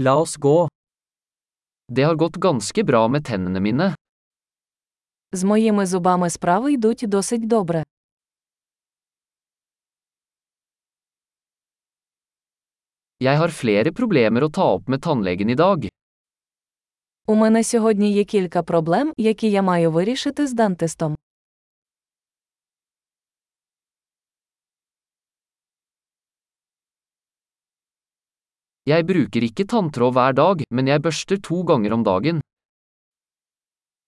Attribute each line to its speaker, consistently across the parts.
Speaker 1: La oss gå.
Speaker 2: Det har gått ganske bra med tennene mine.
Speaker 3: З моїми зубами справи йдуть досить добре.
Speaker 2: Jeg har flere problemer å ta opp med tannlegen i dag.
Speaker 3: У мене сьогодні є кілька проблем, які я маю вирішити з дантистом.
Speaker 2: Jeg bruker ikke tanntråd hver dag, men jeg børster to ganger om dagen.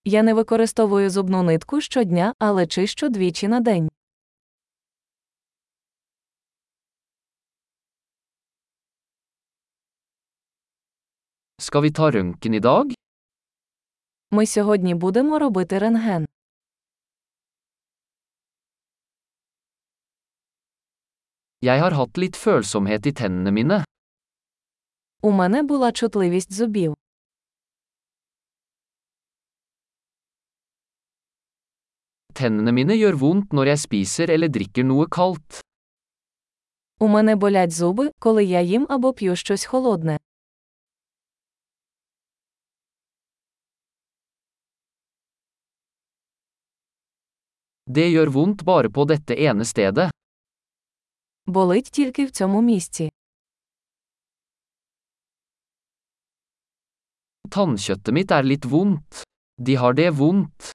Speaker 3: Я не використовую зубну нитку щодня, але чищу двічі на день.
Speaker 2: Skal vi ta røntgen i dag?
Speaker 3: Ми сьогодні будемо робити рентген.
Speaker 2: Jeg har hatt litt følsomhet i tennene mine.
Speaker 3: У мене була чутливість зубів.
Speaker 2: Tennene mine gjør vondt når jeg spiser eller drikker noe kaldt.
Speaker 3: У мене болять зуби, коли я їм або п'ю щось холодне.
Speaker 2: Det gjør vondt bare på dette ene stedet.
Speaker 3: Болить тільки в цьому місці.
Speaker 2: Tannkjøttet mitt er litt vondt. De har det vondt.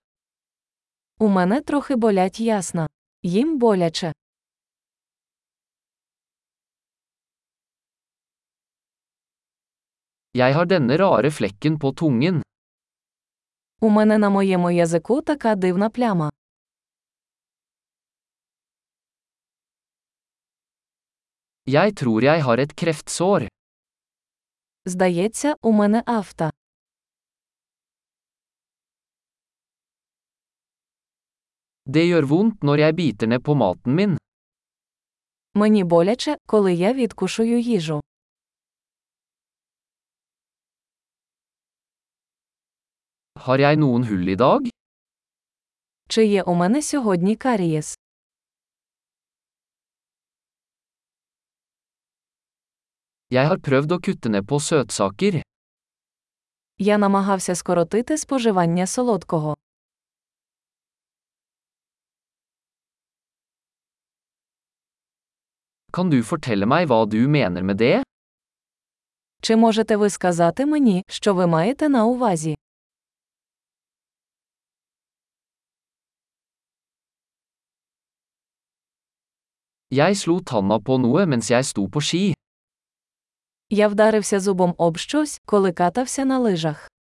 Speaker 3: У мене трохи болять ясна. Їм боляче.
Speaker 2: Jeg har denne rare flekken på tungen.
Speaker 3: У мене на моєму язику така дивна пляма.
Speaker 2: Jeg tror jeg har et kreftsår.
Speaker 3: Здається, у мене афта.
Speaker 2: Det gjør vondt når jeg biter ned på maten min.
Speaker 3: Мені боляче, коли я відкушую їжу.
Speaker 2: Har jeg noen hull i dag?
Speaker 3: Чи є у мене сьогодні карієс?
Speaker 2: Jeg har prøvd å kutte ned på søtsaker.
Speaker 3: Я намагався скоротити споживання солодкого.
Speaker 2: Kan du fortelle meg hva du mener med det?
Speaker 3: Чи можете ви сказати мені, що ви маєте на увазі?
Speaker 2: Jeg slo tanna på noe mens jeg sto på ski.
Speaker 3: Я вдарився зубом об щось, коли катався на лижах.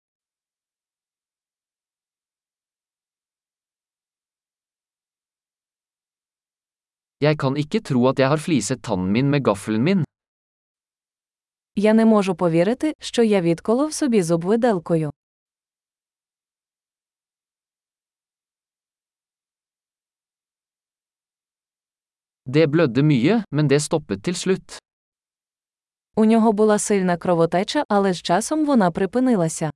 Speaker 2: Jeg kan ikke tro at jeg har fliset tannen min med gaffelen min.
Speaker 3: Я не можу повірити, що я відколов собі зуб виделкою.
Speaker 2: Det blødde mye, men det stoppet til slutt.
Speaker 3: У нього була сильна кровотеча, але з часом вона припинилася.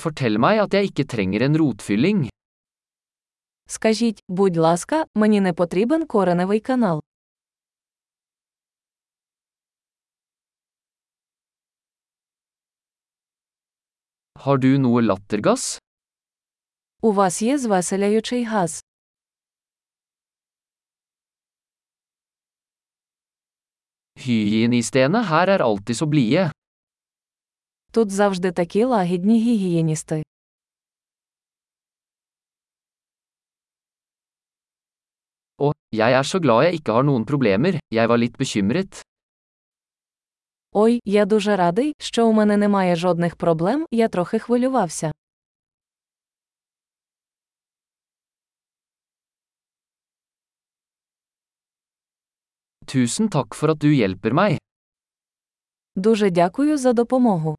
Speaker 2: Fortell meg at jeg ikke trenger en rotfylling.
Speaker 3: Скажіть, будь ласка, мені не потрібен кореневий канал.
Speaker 2: Har du noe lattergass?
Speaker 3: У вас є звеселяючий газ.
Speaker 2: Hygienistene her er alltid så blide.
Speaker 3: Тут завжди такі лагідні гігієністи.
Speaker 2: Og, jeg er så glad jeg ikke har noen problemer, jeg var litt bekymret.
Speaker 3: Ой, я дуже радий, що у мене немає жодних проблем, я трохи хвилювався.
Speaker 2: Tusen takk for at du hjelper meg.
Speaker 3: Дуже дякую за допомогу.